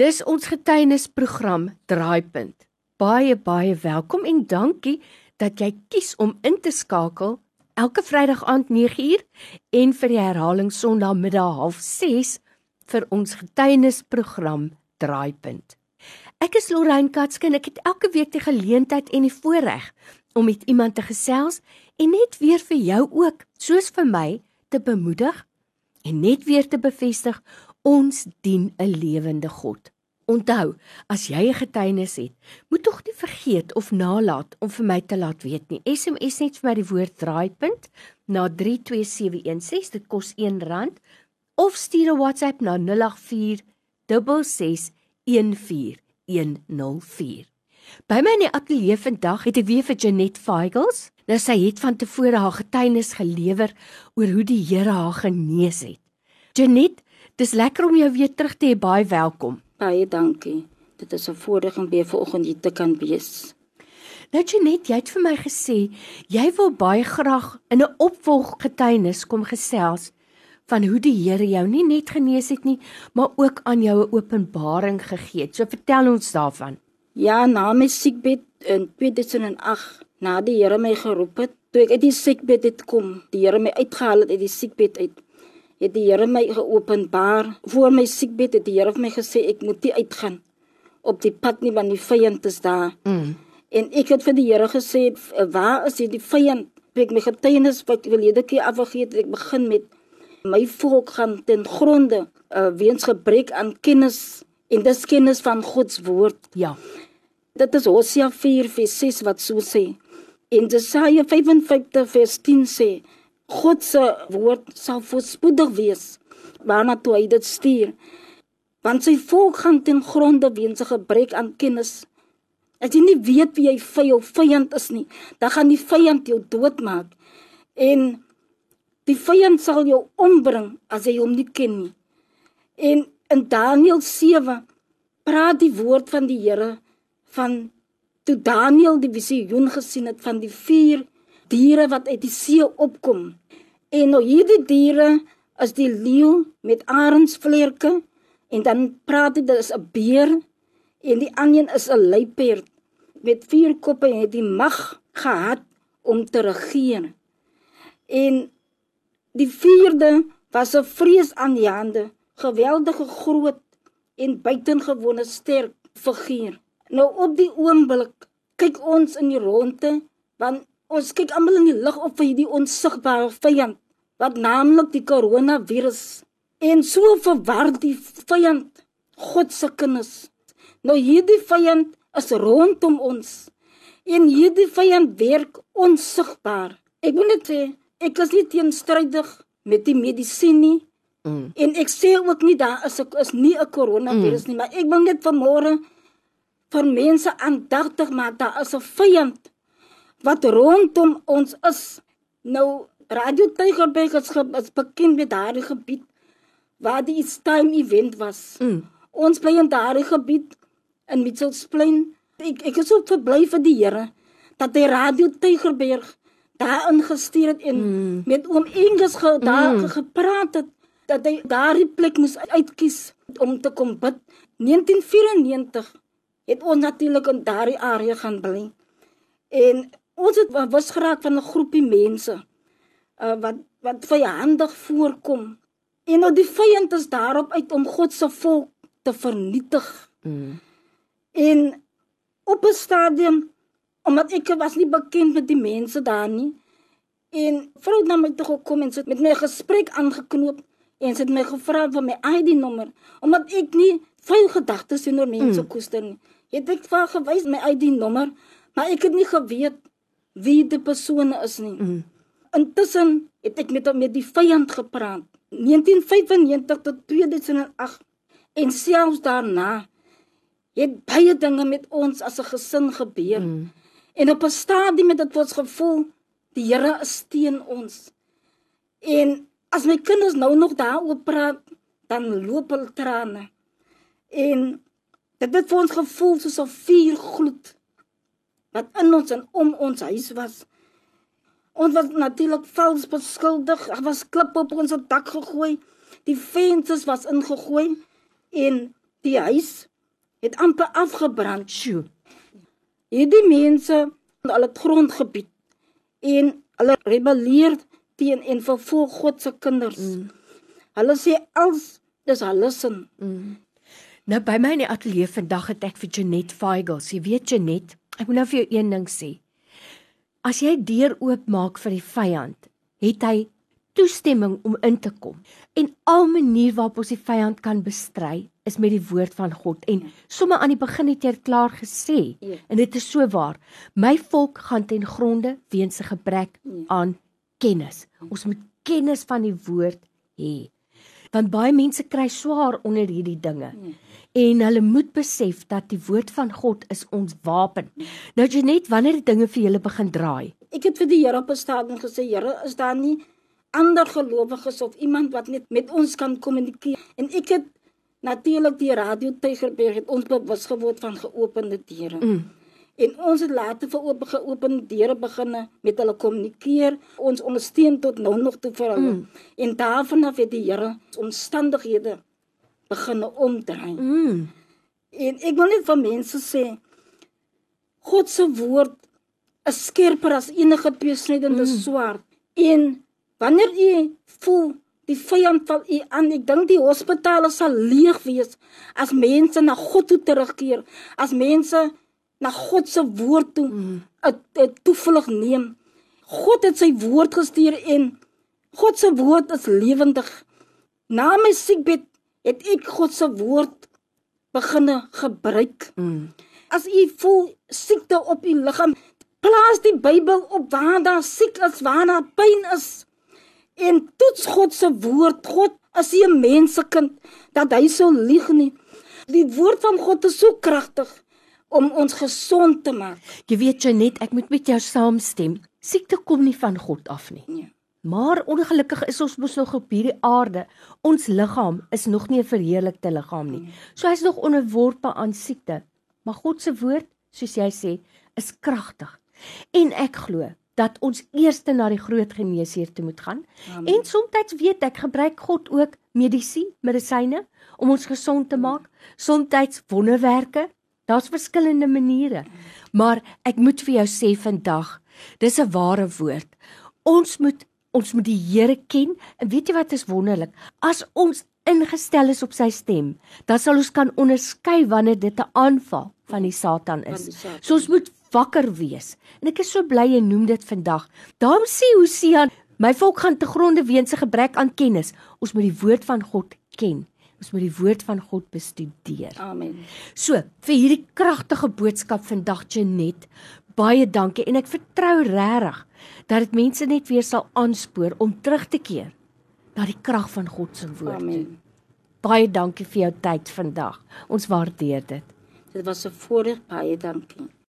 Dis ons getuienisprogram Draaipunt. Baie baie welkom en dankie dat jy kies om in te skakel elke Vrydag aand 9uur en vir die herhaling Sondagmiddag 06:30 vir ons getuienisprogram Draaipunt. Ek is Lorraine Katske en ek het elke week die geleentheid en die voorreg om met iemand te gesels en net weer vir jou ook, soos vir my, te bemoedig en net weer te bevestig ons dien 'n lewende God. Onthou, as jy 'n getuienis het, moet tog nie vergeet of nalat om vir my te laat weet nie. SMS net vir my die woord draaipunt na 32716, dit kos R1 of stuur 'n WhatsApp na 084 6614104. By my in die ateljee vandag het ek weer vir Janet Feigels. Nou sy het van tevore haar getuienis gelewer oor hoe die Here haar genees het. Janet, dis lekker om jou weer terug te hê. Baie welkom. Baie dankie. Dit is 'n voorreg om weer vanoggend hier te kan wees. Nou Janet, jy het vir my gesê jy wil baie graag in 'n opvolg getuienis kom gesels van hoe die Here jou nie net genees het nie, maar ook aan jou 'n openbaring gegee het. So vertel ons daarvan. Ja, na my siekbed in 2008, na die Here my geroep het, toe ek uit die siekbed het kom, die Here my uitgehaal het uit die siekbed uit het die Here my geopenbaar. Voor my siekbed het die Here vir my gesê ek moet nie uitgaan op die pad nie want die vyand is daar. Mm. En ek het vir die Here gesê, "Waar is die vyand?" Ek my getuienis wat verlede keer afgegee het, ek begin met my volk gaan ten gronde uh, weens gebrek aan kennis en dis kennis van God se woord. Ja. Dit is Hosea 4:6 wat so sê. En Jesaja 55 vers 10 sê God se woord sal voorspoedig wees waarna toe hy dit stuur. Want sy volk gaan ten gronde weens 'n gebrek aan kennis. As jy nie weet wie jy jou vyand is nie, dan gaan die vyand jou doodmaak. En die vyand sal jou ombring as jy hom nie ken nie. En in Daniël 7 praat die woord van die Here van toe Daniël die visioen gesien het van die diere wat uit die see opkom. En nou hierdie diere is die leeu met arensvlerke en dan praat dit is 'n beer en die ander is 'n luiperd met vier koppe en het die mag gehad om te regeer. En die vierde was 'n vreesaanjaende, geweldige groot en buitengewone sterk figuur. Nou op die oomblik kyk ons in die ronde want ons kyk almal in die lig op vir hierdie onsigbare vyand wat naamlik die koronavirus en so verwar die vyand God se kinders. Nou hierdie vyand is rondom ons en hierdie vyand werk onsigbaar. Ek wil net sê ek is nie teenstrydig met die medisyne nie. Mm. En ek sê ook nie daar is ek is nie 'n koronavirus mm. nie, maar ek wil net vanmôre vir mense aandagtig maak daar is 'n vyand wat rondom ons is. Nou Radio Tygerberg is, is bekend met daardie gebied waar die Time event was. Mm. Ons bly in daardie gebied in Mitchells Plain. Ek ek is so verbly vir die Here dat hy Radio Tygerberg daar ingestuur het en mm. met oom Engels ge, daar mm. gepraat het dat hy daardie plek moes uitkies om te kom bid. 1994 het ons natuurlik in daardie area gaan bly. En ons het was geraak van 'n groepie mense uh, wat wat vyandig voorkom. En nou die vyand is daarop uit om God se volk te vernietig. Mm. En op 'n stadium omdat ek was nie bekend met die mense daar nie. En vrou het na my toe gekom en sy het met my gesprek aangeknoop en sy het my gevra vir my ID-nommer omdat ek nie vuil gedagtes teenoor mense mm. koester nie. Het ek vir gewys my ID-nommer, maar ek het nie geweet wie die persoon is nie. Mm. Intussen het ek met met die vyand gepraat. 1995 tot 2008 en selfs daarna het baie dinge met ons as 'n gesin gebeur. Mm. En op 'n stadium het dit ons gevoel die Here is teen ons. En as my kinders nou nog daaroor praat, dan loop hulle trane. En dit het vir ons gevoel soos 'n vuur gloed wat in ons en om ons huis was. Ons was natuurlik vals beskuldig. Daar was klippe op ons dak gegooi. Die vensters was ingegooi en Die huis het amper afgebrand. Sjoe. Hierdie mense, hulle het grondgebied en hulle rebelleer teen en vervolg God se kinders. Mm. Hulle sê als dis hulle sin. Mm. Nou by my in die ateljee vandag het ek vir Janet Feigels. Jy weet Janet, ek moet nou vir jou een ding sê. As jy deur oopmaak vir die vyand, het hy toestemming om in te kom. En al manier waarop ons die vyand kan bestry is met die woord van God. En sommer aan die begin het jy klaar gesê Ja. en dit is so waar. My volk gaan ten gronde weens 'n gebrek aan kennis. Ons moet kennis van die woord hê. Want baie mense kry swaar onder hierdie dinge. En hulle moet besef dat die woord van God is ons wapen. Nou Janet, wanneer die dinge vir julle begin draai, Ek het vir die Here op 'n stadium gesê, Here, is daar nie ander gelowiges of iemand wat net met ons kan kommunikeer? En ek het natuurlik die radio Tygerberg het ons bewus geword van geopende deure. Mm. En ons het later vir oop geopende deure begin met hulle kommunikeer. Ons ondersteun tot nou nog toe vir hulle. Mm. En daarvan af het die Here omstandighede begin omdraai. mm, En ek wil net vir mense sê God se woord is skerper as enige beesnydende mm. swaard. En wanneer u voel die vyand val u aan, ek dink die hospitale sal leeg wees as mense na God toe terugkeer, as mense na God se woord toe 'n mm. toevlug neem. God het sy woord gestuur en God se woord is lewendig. Na my siekbed het ek God se woord beginne gebruik. mm. As u voel siekte op u liggaam, plaas die Bybel op waar daar siek is, waar daar pyn is. En toets God se woord. God is nie 'n mensekind dat hy sou lieg nie. Die woord van God is so kragtig om ons gesond te maak. Jy weet Janet, ek moet met jou saamstem. Siekte kom nie van God af nie. Ja. Maar ongelukkig is ons mos nog op hierdie aarde. Ons liggaam is nog nie 'n verheerlikte liggaam nie. So hy's nog onderworpe aan siekte. Maar God se woord, soos jy sê, is kragtig. En ek glo dat ons eers na die groot geneesheer toe moet gaan. Amen. En soms weet ek gebruik God ook medisyne, medisyne om ons gesond te maak. Soms wonderwerke. Daar's verskillende maniere. Maar ek moet vir jou sê vandag, dis 'n ware woord. Ons moet ons moet die Here ken en weet jy wat is wonderlik? As ons ingestel is op sy stem, dan sal ons kan onderskei wanneer dit 'n aanval van die Satan is. die Satan. So ons moet wakker wees. En ek is so bly jy noem dit vandag. Daarom sê Hosea, my volk gaan te gronde weens 'n gebrek aan kennis. Ons moet die woord van God ken. Ons moet die woord van God bestudeer. Amen. So, vir hierdie kragtige boodskap vandag Janet, baie dankie en ek vertrou regtig dat dit mense net weer sal aanspoor om terug te keer na die krag van God se woord. Amen. Baie dankie vir jou tyd vandag. Ons waardeer dit. Dit was 'n voorreg baie dankie.